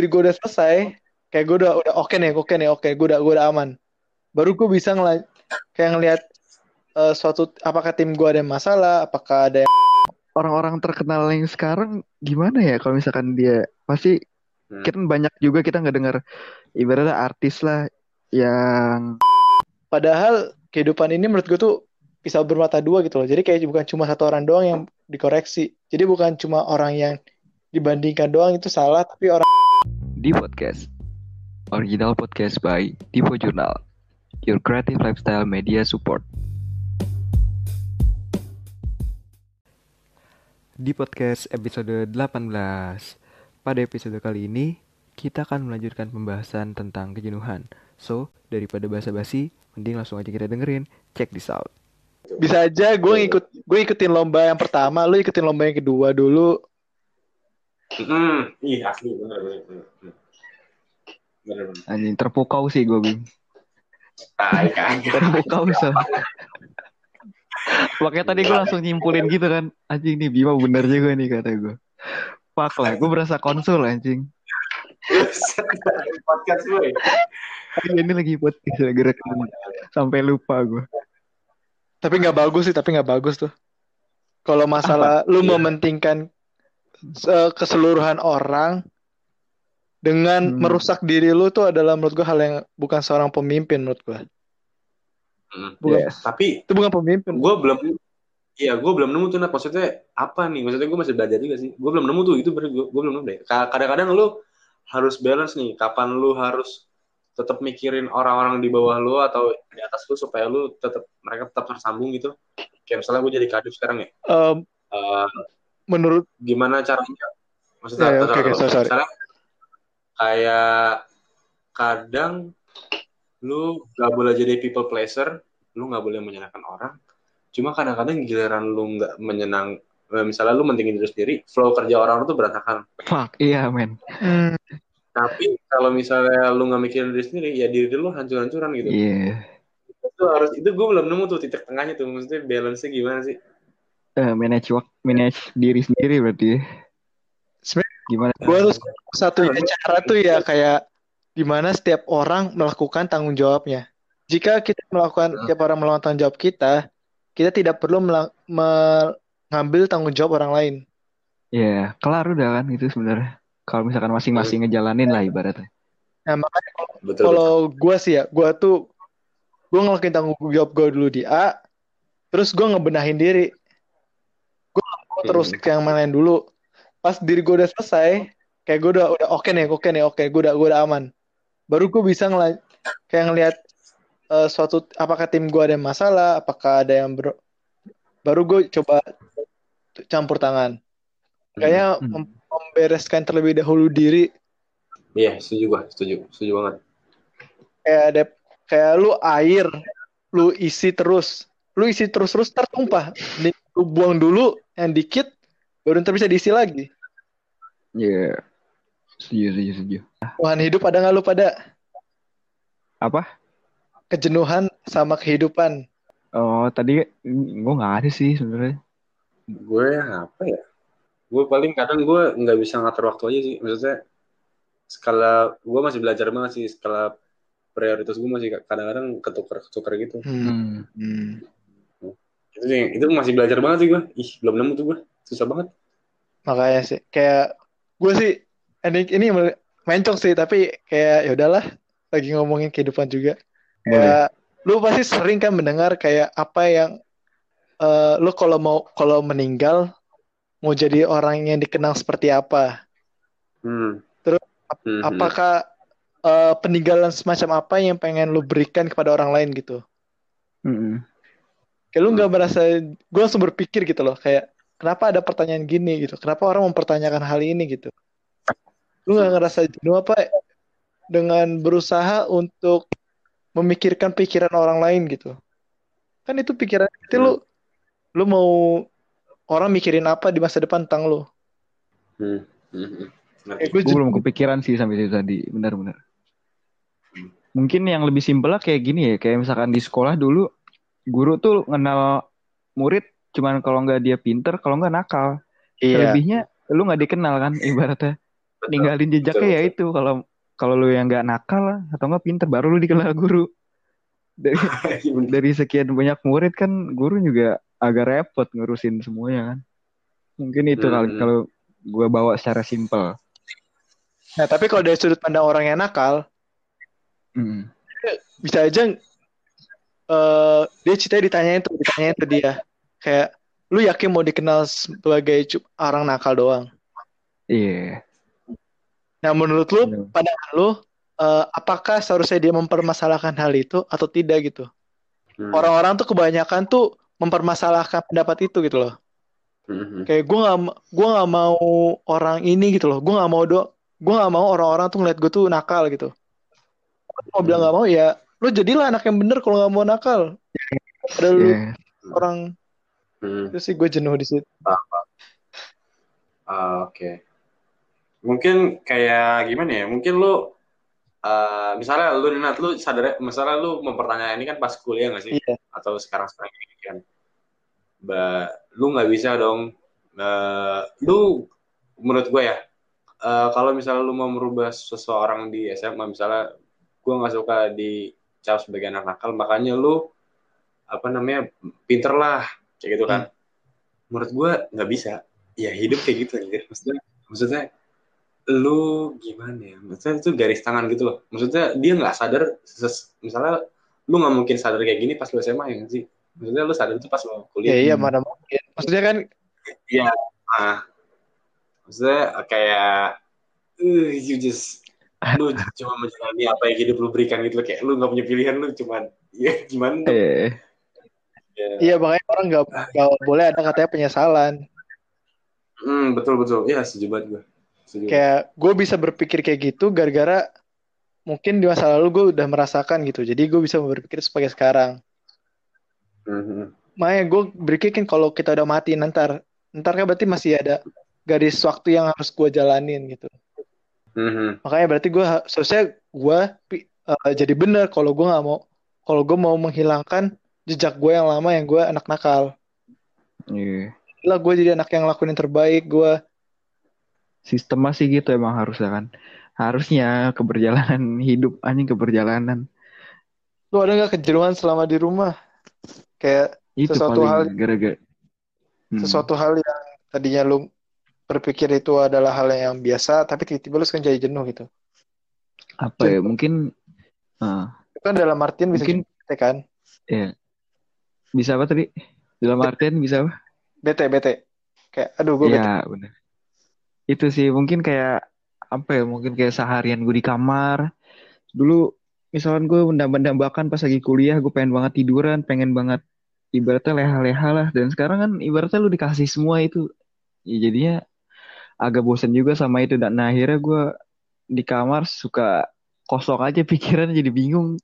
diri gue udah selesai. Kayak gue udah udah oke nih oke nih oke. Gue udah gue udah aman. Baru gue bisa ngeliat kayak ngelihat uh, suatu apakah tim gue ada masalah apakah ada yang... orang-orang terkenal yang sekarang gimana ya kalau misalkan dia pasti hmm. kita banyak juga kita nggak dengar ibaratnya artis lah yang padahal kehidupan ini menurut gue tuh bisa bermata dua gitu loh. Jadi kayak bukan cuma satu orang doang yang dikoreksi. Jadi bukan cuma orang yang dibandingkan doang itu salah tapi orang di podcast. Original podcast by Divo Journal your creative lifestyle media support. Di podcast episode 18 pada episode kali ini kita akan melanjutkan pembahasan tentang kejenuhan. So daripada basa-basi mending langsung aja kita dengerin. Check this out. Bisa aja gue ngikut gue ikutin lomba yang pertama lu ikutin lomba yang kedua dulu hmm iya asli bener bener bener bener, bener. anjing terpukau sih gue bim. Kan? Terpukau so Makanya tadi gue langsung nyimpulin gitu kan. Anjing nih Bima bener juga nih kata gue Fuck lah gue berasa konsul anjing. Podcast gue Ini lagi podcast lagi rekam. Sampai lupa gue tapi nggak bagus sih tapi nggak bagus tuh. Kalau masalah Apa? lu yeah. mementingkan keseluruhan orang dengan hmm. merusak diri lu tuh adalah menurut gua hal yang bukan seorang pemimpin menurut gua hmm. bukan yes. tapi itu bukan pemimpin gua belum Iya, gue belum nemu tuh, nah maksudnya apa nih? Maksudnya gue masih belajar juga sih. Gue belum nemu tuh, itu berarti gue belum nemu deh. Kadang-kadang lu harus balance nih, kapan lu harus tetap mikirin orang-orang di bawah lu atau di atas lu supaya lu tetap mereka tetap tersambung gitu kayak misalnya gue jadi kadif sekarang ya um, uh, menurut gimana caranya maksudnya yeah, okay, okay, sorry, sorry. Misalnya, kayak kadang lu gak boleh jadi people pleaser lu gak boleh menyenangkan orang cuma kadang-kadang giliran lu nggak menyenang eh, misalnya lu mentingin diri sendiri flow kerja orang itu berantakan fuck iya men hmm. Tapi kalau misalnya lu nggak mikirin diri sendiri, ya diri lu hancur-hancuran gitu. Iya. Yeah. Itu harus itu gue belum nemu tuh titik tengahnya tuh. Maksudnya balance-nya gimana sih? Uh, manage work, manage diri sendiri berarti. Sebenarnya gimana? Gue harus satu cara tuh ya kayak gimana setiap orang melakukan tanggung jawabnya. Jika kita melakukan uh. setiap orang melakukan tanggung jawab kita, kita tidak perlu mengambil tanggung jawab orang lain. Iya, yeah, kelar udah kan itu sebenarnya kalau misalkan masing-masing ngejalanin lah ibaratnya. Nah makanya kalau gue sih ya, gue tuh gue ngelakuin tanggung jawab gue dulu di A, terus gue ngebenahin diri. Gue hmm. terus yang main dulu. Pas diri gue udah selesai, kayak gue udah udah oke okay nih, oke okay nih, oke, okay, gue udah gue udah aman. Baru gue bisa ngel kayak ngelihat uh, suatu apakah tim gue ada masalah, apakah ada yang ber baru gue coba campur tangan. Kayaknya hmm. hmm membereskan terlebih dahulu diri. Iya, setuju gua, setuju, setuju banget. Kayak ada kayak lu air, lu isi terus, lu isi terus-terus tertumpah. Lu buang dulu yang dikit, baru ntar bisa diisi lagi. Iya. Yeah. Setuju, setuju, setuju. Tuhan hidup ada nggak lu pada? Apa? Kejenuhan sama kehidupan. Oh, tadi gue nggak ada sih sebenarnya. Gue apa ya? gue paling kadang gue nggak bisa ngatur waktu aja sih maksudnya skala gue masih belajar banget sih skala prioritas gue masih kadang-kadang ketukar ketukar gitu hmm. Hmm. Itu sih itu masih belajar banget sih gue ih belum nemu tuh gue susah banget makanya sih kayak gue sih ini ini mencong sih tapi kayak ya udahlah lagi ngomongin kehidupan juga kayak lu pasti sering kan mendengar kayak apa yang uh, lu kalau mau kalau meninggal mau jadi orang yang dikenal seperti apa. Hmm. Terus ap hmm. apakah uh, peninggalan semacam apa yang pengen lu berikan kepada orang lain gitu? Hmm. Kayak lu nggak hmm. merasa, gue langsung berpikir gitu loh, kayak kenapa ada pertanyaan gini gitu? Kenapa orang mempertanyakan hal ini gitu? Lu nggak ngerasa jenuh apa dengan berusaha untuk memikirkan pikiran orang lain gitu? Kan itu pikiran itu hmm. lu lu mau orang mikirin apa di masa depan tentang lo. Hmm. Hmm. Eh, gue belum kepikiran sih sampai itu tadi, benar-benar. Mungkin yang lebih simpel lah kayak gini ya, kayak misalkan di sekolah dulu guru tuh kenal murid cuman kalau nggak dia pinter, kalau nggak nakal. Iya. Selebihnya lu nggak dikenal kan ibaratnya. ninggalin jejaknya ya itu kalau kalau lu yang nggak nakal atau nggak pinter baru lu dikenal guru dari dari sekian banyak murid kan guru juga agak repot ngurusin semuanya kan mungkin itu hmm. kalau gue bawa secara simpel nah tapi kalau dari sudut pandang orang yang nakal hmm. bisa aja uh, dia cita ditanyain tuh ditanyain tuh dia kayak lu yakin mau dikenal sebagai orang nakal doang iya yeah. nah menurut lu yeah. pandangan lu uh, apakah seharusnya dia mempermasalahkan hal itu atau tidak gitu hmm. orang-orang hmm. tuh kebanyakan tuh mempermasalahkan pendapat itu gitu loh hmm. kayak gue gak gue nggak mau orang ini gitu loh gue nggak mau do gue nggak mau orang-orang tuh ngeliat gue tuh nakal gitu mau bilang nggak mau ya lu jadilah anak yang bener kalau nggak mau nakal ada yeah. lu orang hmm. itu sih gue jenuh di situ uh, oke okay. mungkin kayak gimana ya mungkin lu uh, misalnya lu Nat lu sadar misalnya lu mempertanyakan ini kan pas kuliah gak sih yeah. atau sekarang sekarang ini kan ba, lu nggak bisa dong uh, lu menurut gue ya uh, kalau misalnya lu mau merubah seseorang di SMA misalnya gue nggak suka di cap sebagai anak nakal makanya lu apa namanya pinter lah kayak gitu kan. Hmm. menurut gue nggak bisa. Ya hidup kayak gitu aja maksudnya maksudnya lu gimana ya? Maksudnya itu garis tangan gitu loh. Maksudnya dia nggak sadar misalnya lu nggak mungkin sadar kayak gini pas lu SMA ya sih? Maksudnya lu sadar itu pas lu kuliah. Ya, iya mana mungkin. Maksudnya kan iya. Nah, maksudnya kayak uh, you just lu cuma menjalani apa yang hidup lu berikan gitu loh kayak lu nggak punya pilihan lu cuma ya gimana iya yeah. iya makanya orang nggak boleh ada katanya penyesalan hmm betul betul ya setuju banget gue Kayak gue bisa berpikir kayak gitu gara-gara mungkin di masa lalu gue udah merasakan gitu. Jadi gue bisa berpikir sebagai sekarang. Mm-hmm. Makanya gue berpikir kan kalau kita udah mati ntar, ntar kan berarti masih ada garis waktu yang harus gue jalanin gitu. Mm-hmm. Makanya berarti gue seharusnya gue uh, jadi bener kalau gue nggak mau kalau gue mau menghilangkan jejak gue yang lama yang gue anak nakal. Iya. Yeah. Lah gue jadi anak yang lakuin yang terbaik, gue sistem masih gitu emang harusnya kan harusnya keberjalanan hidup anjing keberjalanan lu ada nggak kejenuhan selama di rumah kayak itu sesuatu hal gara-gara hmm. sesuatu hal yang tadinya lu berpikir itu adalah hal yang biasa tapi tiba-tiba lu sekarang jadi jenuh gitu. Apa jenuh. ya mungkin uh, kan dalam artian bisa mungkin bete kan? Ya bisa apa tadi? Dalam artian bisa apa? Bete bete. Kayak aduh gue ya, bete. bener. Itu sih mungkin kayak apa ya mungkin kayak seharian gue di kamar. Dulu misalkan gue mendam-dambakan pas lagi kuliah gue pengen banget tiduran pengen banget ibaratnya leha-leha lah. Dan sekarang kan ibaratnya lu dikasih semua itu. Ya jadinya agak bosan juga sama itu dan nah, akhirnya gue di kamar suka kosong aja pikiran jadi bingung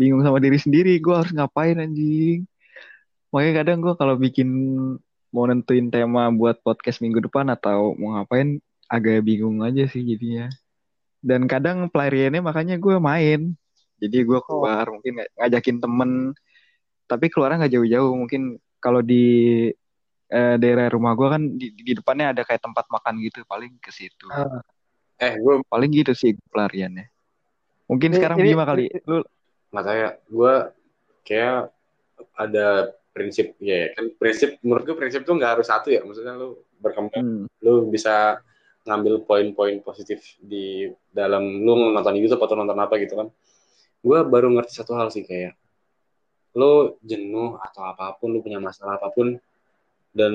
bingung sama diri sendiri gue harus ngapain anjing makanya kadang gue kalau bikin mau nentuin tema buat podcast minggu depan atau mau ngapain agak bingung aja sih jadinya. Dan kadang pelariannya makanya gue main. Jadi gue oh. keluar oh. mungkin ngajakin temen. Tapi keluarnya nggak jauh-jauh. Mungkin kalau di eh, daerah rumah gue kan di, di depannya ada kayak tempat makan gitu. Paling ke situ. Uh. Eh gue paling gitu sih pelariannya. Mungkin ini, sekarang Bima kali. Lu nggak tahu Gue kayak ada prinsip ya yeah, kan prinsip menurut gue prinsip tuh nggak harus satu ya maksudnya lu berkembang hmm. lu bisa ngambil poin-poin positif di dalam lu nonton YouTube atau nonton apa gitu kan gue baru ngerti satu hal sih kayak lu jenuh atau apa pun lu punya masalah apa pun dan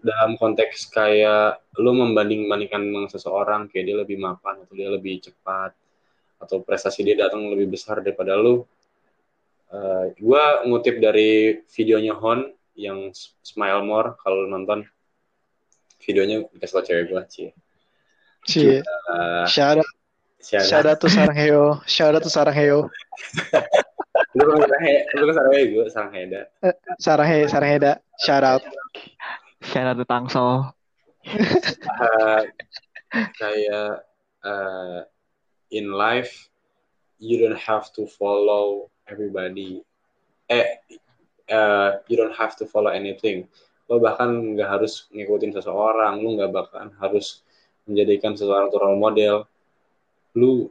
dalam konteks kayak lu membanding-bandingkan dengan seseorang kayak dia lebih mapan atau dia lebih cepat atau prestasi dia datang lebih besar daripada lu uh, eh, gue ngutip dari videonya Hon yang Smile More kalau nonton. Videonya dikasih tau cewek gue cie cie uh, out. tuh sarang heo. Out tuh sarang heo lu kan sarang he lu kan sarang gue sarang heda. Eh, sarang he sarang heda. Shout out. Shout out tuh tangsel uh, kayak uh, in life you don't have to follow everybody. Eh uh, you don't have to follow anything. Lo bahkan nggak harus ngikutin seseorang lo nggak bahkan harus menjadikan seseorang itu role model. Lu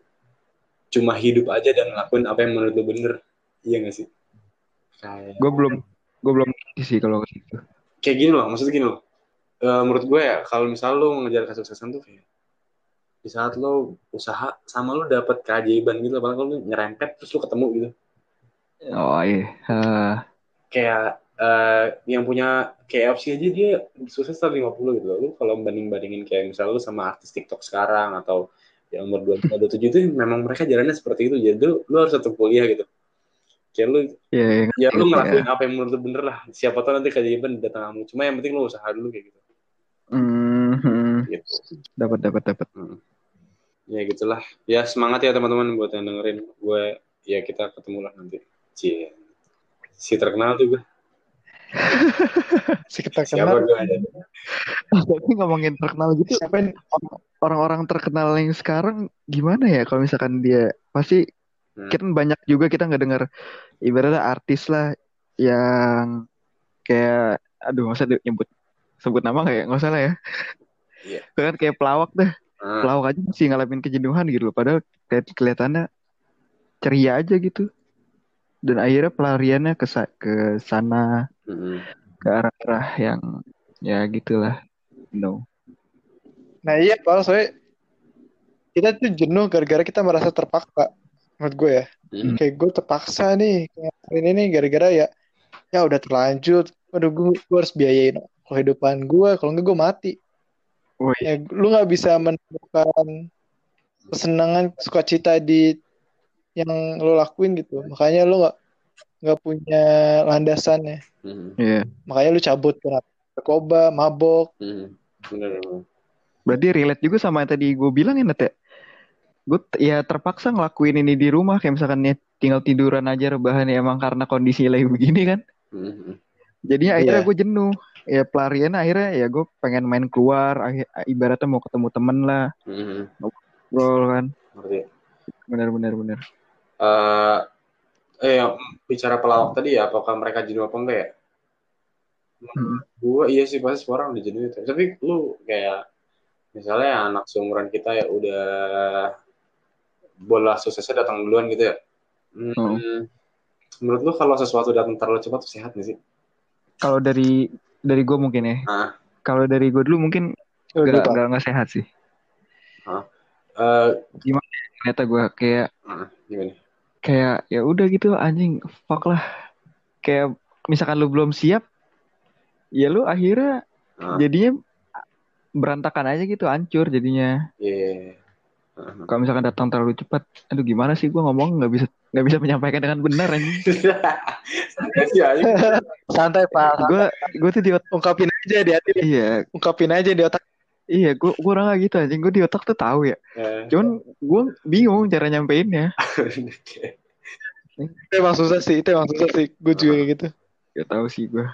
cuma hidup aja dan ngelakuin apa yang menurut lu bener iya gak sih kayak gue belum gue belum sih kalau gitu kayak gini loh maksudnya gini loh uh, menurut gue ya kalau misal lu mengejar kesuksesan tuh kayak di saat lo usaha sama lo dapet keajaiban gitu apalagi lo nyerempet terus lo ketemu gitu oh iya uh... kayak uh, yang punya kayak opsi aja dia sukses tahun 50 gitu loh. Lu kalau banding-bandingin kayak misalnya lu sama artis TikTok sekarang atau yang umur 25 27 itu memang mereka jalannya seperti itu. Jadi lu, lu harus tetap kuliah gitu. Kayak lu yeah, yeah, ya lu ngelakuin yeah. apa yang menurut lu bener lah. Siapa tahu nanti keajaiban datang kamu. Cuma yang penting lu usaha dulu kayak gitu. Mm -hmm. gitu. Dapat dapat dapat. Hmm. Ya gitulah. Ya semangat ya teman-teman buat yang dengerin. Gue ya kita ketemu lah nanti. Cie. Si terkenal tuh gue. si kita kenal. Tapi ngomongin terkenal gitu, siapa orang-orang terkenal yang sekarang gimana ya kalau misalkan dia pasti hmm. kita banyak juga kita nggak dengar ibaratnya artis lah yang kayak aduh nggak usah nyebut sebut nama kayak nggak usah lah ya. Yeah. kan kayak pelawak deh. Hmm. Pelawak aja masih ngalamin kejenuhan gitu loh. Padahal kelihatannya ceria aja gitu dan akhirnya pelariannya ke ke sana mm-hmm. ke arah-arah yang ya gitulah no nah iya pak soalnya kita tuh jenuh gara-gara kita merasa terpaksa menurut gue ya mm-hmm. kayak gue terpaksa nih ini nih gara-gara ya ya udah terlanjut waduh gue, gue harus biayain kehidupan gue kalau enggak gue mati oh, iya. ya, lu nggak bisa menemukan kesenangan sukacita di yang lo lakuin gitu makanya lo nggak nggak punya landasan ya mm. yeah. makanya lo cabut ke narkoba mabok mm. berarti relate juga sama yang tadi gue bilang ya Nat ya gue ya terpaksa ngelakuin ini di rumah kayak misalkan ya tinggal tiduran aja rebahan ya emang karena kondisi lagi begini kan mm-hmm. jadinya akhirnya yeah. gue jenuh ya pelarian akhirnya ya gue pengen main keluar ibaratnya mau ketemu temen lah mm-hmm. ngobrol kan benar benar benar uh, eh bicara pelawak tadi ya apakah mereka jenuh apa enggak ya hmm. gue iya sih pasti semua orang udah jenuh tapi lu kayak misalnya anak seumuran kita ya udah bola suksesnya datang duluan gitu ya. Hmm, hmm. menurut lu kalau sesuatu datang terlalu cepat tuh sehat gak sih? Kalau dari dari gue mungkin ya. Nah. kalau dari gue dulu mungkin oh, gak, gak, gak sehat sih. Uh, gimana ternyata gue kayak uh, gimana? kayak ya udah gitu anjing fuck lah. Kayak misalkan lu belum siap ya lu akhirnya uh. jadinya berantakan aja gitu hancur jadinya. Yeah. Uh-huh. kalau misalkan datang terlalu cepat aduh gimana sih gue ngomong nggak bisa nggak bisa menyampaikan dengan benar anjing santai pak gue gue tuh di ungkapin aja di hati iya ungkapin aja di otak Iya, gue gue orang gitu anjing. Gue di otak tuh tahu ya. Yeah. Cuman gue bingung cara nyampeinnya. itu emang susah sih, itu emang susah sih. Gue juga kayak gitu. Gak tahu sih gue.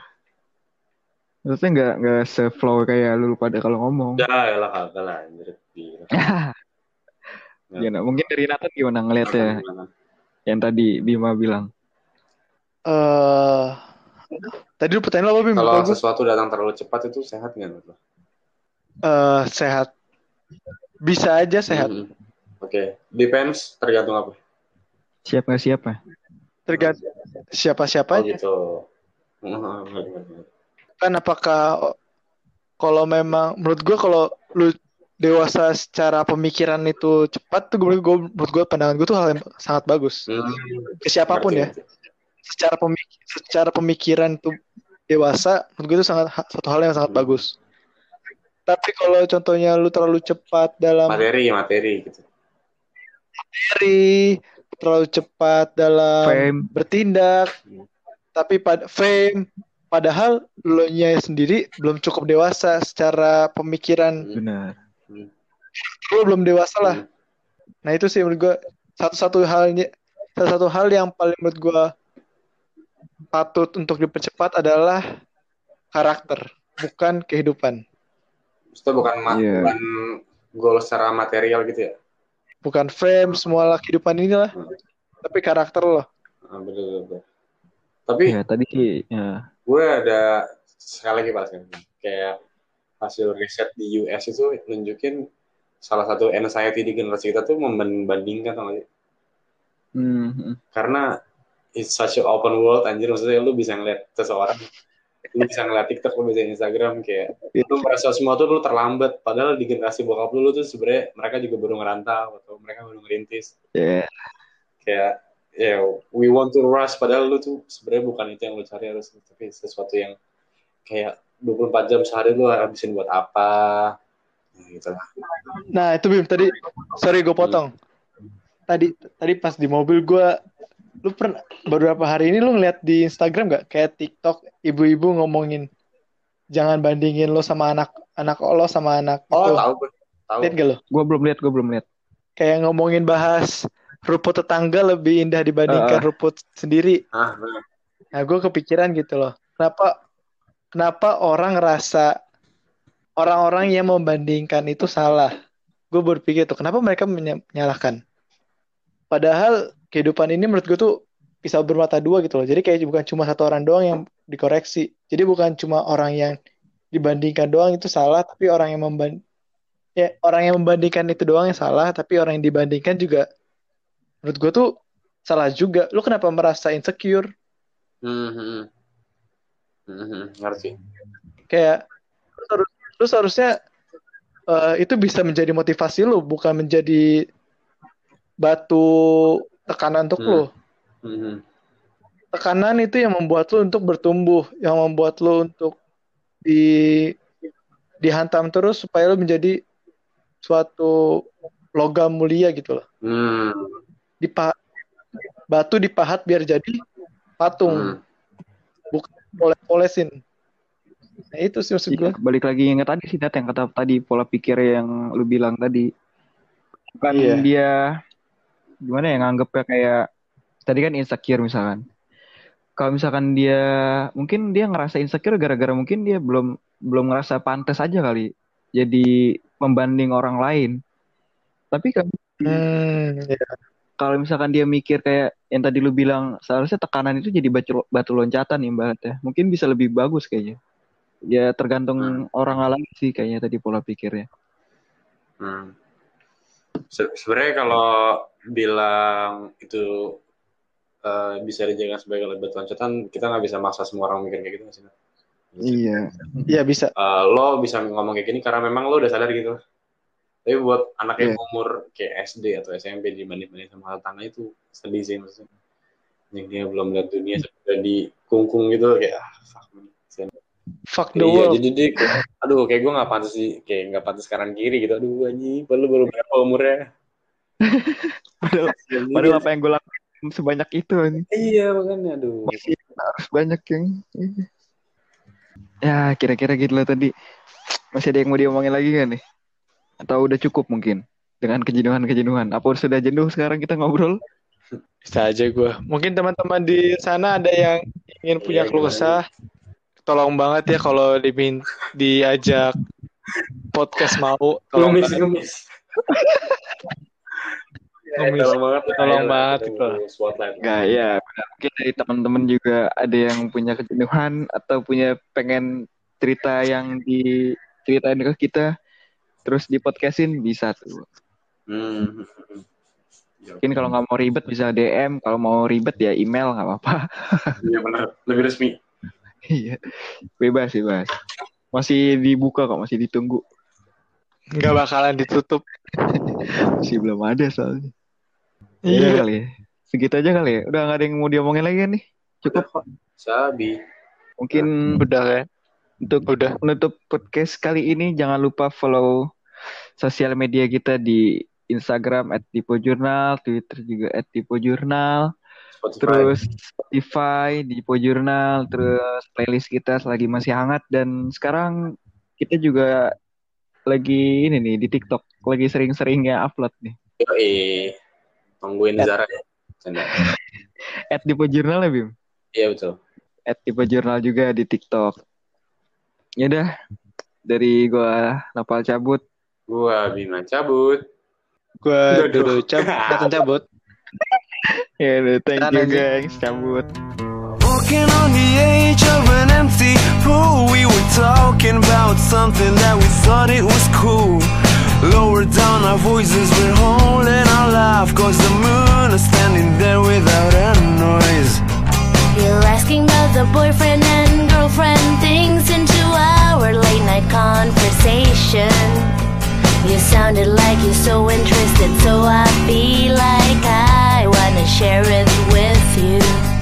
Maksudnya nggak nggak se-flow kayak lu pada kalau ngomong. Ya, ya lah kagak lah. ya, nah, mungkin dari Nathan gimana ngeliatnya? Yang tadi Bima bilang. Eh, uh, tadi lu pertanyaan apa Bima? Kalau sesuatu datang terlalu cepat itu sehat nggak menurut lo? uh, sehat. Bisa aja sehat. Mm -hmm. Oke, okay. depends tergantung apa? Siapa siapa? Tergantung siapa siapa oh, gitu. kan apakah kalau memang menurut gue kalau lu dewasa secara pemikiran itu cepat tuh gue, gue menurut gue pandangan gue tuh hal yang sangat bagus hmm. ke siapa pun ya secara pemik secara pemikiran tuh dewasa menurut gue itu sangat satu hal yang sangat hmm. bagus tapi kalau contohnya lu terlalu cepat dalam materi materi gitu. Materi terlalu cepat dalam fame. bertindak. Hmm. Tapi pada fame padahal lo nya sendiri belum cukup dewasa secara pemikiran. Benar. Lu belum dewasa lah. Hmm. Nah, itu sih menurut gue satu-satu halnya salah satu hal yang paling menurut gue patut untuk dipercepat adalah karakter, bukan kehidupan. Itu bukan yeah. bukan goal secara material gitu ya? Bukan frame semua kehidupan ini lah. Hmm. Tapi karakter loh. Ah, betul, betul. Tapi ya, tadi ya. gue ada sekali lagi pas kayak hasil riset di US itu nunjukin salah satu anxiety di generasi kita tuh membandingkan sama Hmm. karena it's such a open world anjir. Maksudnya lu bisa ngeliat seseorang lu bisa ngeliat TikTok lu bisa Instagram kayak lu merasa semua tuh lu terlambat. Padahal di generasi bokap lu, lu tuh sebenarnya mereka juga baru ngerantau atau mereka baru ngerintis. Yeah. kayak ya we want to rush. Padahal lu tuh sebenarnya bukan itu yang lu cari harus tapi sesuatu yang kayak 24 jam sehari lu habisin buat apa nah, gitu lah Nah itu Bim tadi, sorry gue potong. Tadi tadi pas di mobil gue, lu pernah beberapa hari ini lu ngeliat di Instagram gak kayak TikTok ibu-ibu ngomongin jangan bandingin lo sama anak anak lo sama anak oh itu. tahu tahu Lihat gak lo? Gue belum lihat, gue belum lihat. Kayak ngomongin bahas rumput tetangga lebih indah dibandingkan Ah. rumput sendiri. ah bener. Nah gue kepikiran gitu loh. Kenapa kenapa orang ngerasa orang-orang yang membandingkan itu salah? Gue berpikir tuh kenapa mereka menyalahkan? Padahal kehidupan ini menurut gue tuh pisau bermata dua gitu loh. Jadi kayak bukan cuma satu orang doang yang dikoreksi. Jadi bukan cuma orang yang dibandingkan doang itu salah, tapi orang yang memban ya orang yang membandingkan itu doang yang salah, tapi orang yang dibandingkan juga menurut gue tuh salah juga. Lu kenapa merasa insecure? Hmm, hmm. Hmm, hmm, ngerti kayak lu, lu seharusnya eh, itu bisa menjadi motivasi lu bukan menjadi batu tekanan untuk Hmm. lu. Hmm, tekanan itu yang membuat lu untuk bertumbuh yang membuat lu untuk di dihantam terus supaya lu menjadi suatu logam mulia gitu loh. Hmm, Dipa batu dipahat biar jadi patung. Hmm. bukan poles-polesin nah itu sih maksud gue balik lagi yang tadi sih Nat, yang kata tadi pola pikir yang lu bilang tadi. Bukan Iya. dia gimana ya nganggepnya kayak tadi kan insecure misalkan. Kalau misalkan dia mungkin dia ngerasa insecure gara-gara mungkin dia belum belum ngerasa pantas aja kali jadi pembanding orang lain. Tapi kan hmm, ya. kalau misalkan dia mikir kayak yang tadi lu bilang seharusnya tekanan itu jadi batu, batu loncatan ibaratnya. Mungkin bisa lebih bagus kayaknya ya tergantung orang lain sih kayaknya tadi pola pikirnya Hmm. Se- Sebenarnya kalau bilang itu eh, bisa dijadikan sebagai lebat loncatan, kita nggak bisa maksa semua orang mikir kayak gitu sih. Iya ya bisa Eh, lo bisa ngomong kayak gini karena memang lo udah sadar gitu. Tapi buat anak yang umur kayak SD atau SMP dibanding-banding sama tetangga itu sedih sih maksudnya. Yang dia belum lihat dunia sudah dikungkung gitu kayak ah. Fuck the Iya, world jadi dia kayak, aduh kayak gue nggak pantas sih, kayak nggak pantas kanan kiri gitu. Aduh anjing, baru baru berapa umurnya? padahal, padahal apa yang gue lakukan sebanyak itu nih Iya makanya, aduh. masih harus banyak yang ya kira-kira gitu lah tadi masih ada yang mau diomongin lagi kan nih atau udah cukup mungkin dengan kejenuhan-kejenuhan apa sudah jenuh sekarang kita ngobrol Bisa aja gue. Mungkin teman-teman di sana ada yang ingin punya Iya, keluh kesah. Tolong banget ya kalau dimin diajak podcast mau. Tolong Ngemis, banget. ngemis. Ya, Ngemis. tolong banget. Tolong Ayo, banget itu. Enggak ya mungkin dari teman-teman juga ada yang punya kejenuhan atau punya pengen cerita yang diceritain ke kita terus di podcastin bisa tuh Hmm. mungkin kalau nggak mau ribet bisa DM kalau mau ribet ya email nggak apa-apa Iya benar, lebih resmi. Iya, bebas bebas. Masih dibuka kok, masih ditunggu. Nggak bakalan ditutup. Masih belum ada soalnya. Iya Iya. kali ya. Segitu aja kali ya. Udah nggak ada yang mau diomongin lagi kan nih. Cukup kok. Sabi. Mungkin Udah ya. untuk Udah. menutup podcast kali ini jangan lupa follow sosial media kita di Instagram @tipojurnal, Twitter juga @tipojurnal, Spotify. terus Spotify di Tipojurnal, terus playlist kita selagi masih hangat dan sekarang kita juga lagi ini nih di TikTok lagi sering-seringnya upload nih. Yoi. Tungguin Zara ya. At Dipo Jurnal ya Bim? Iya betul. At Dipo Jurnal juga di TikTok. Ya udah dari gua Napal cabut. Gua Bima cabut. Dodo Dodo. cabut, datang cabut. Ya udah thank Tahan you aja. guys cabut. Walking on the edge of an empty pool We were talking about something that we thought it was cool Lower down our voices, we're holding our laugh Cause the moon is standing there without a noise You're asking about the boyfriend and girlfriend things into our late night conversation. You sounded like you're so interested, so I feel share it with you.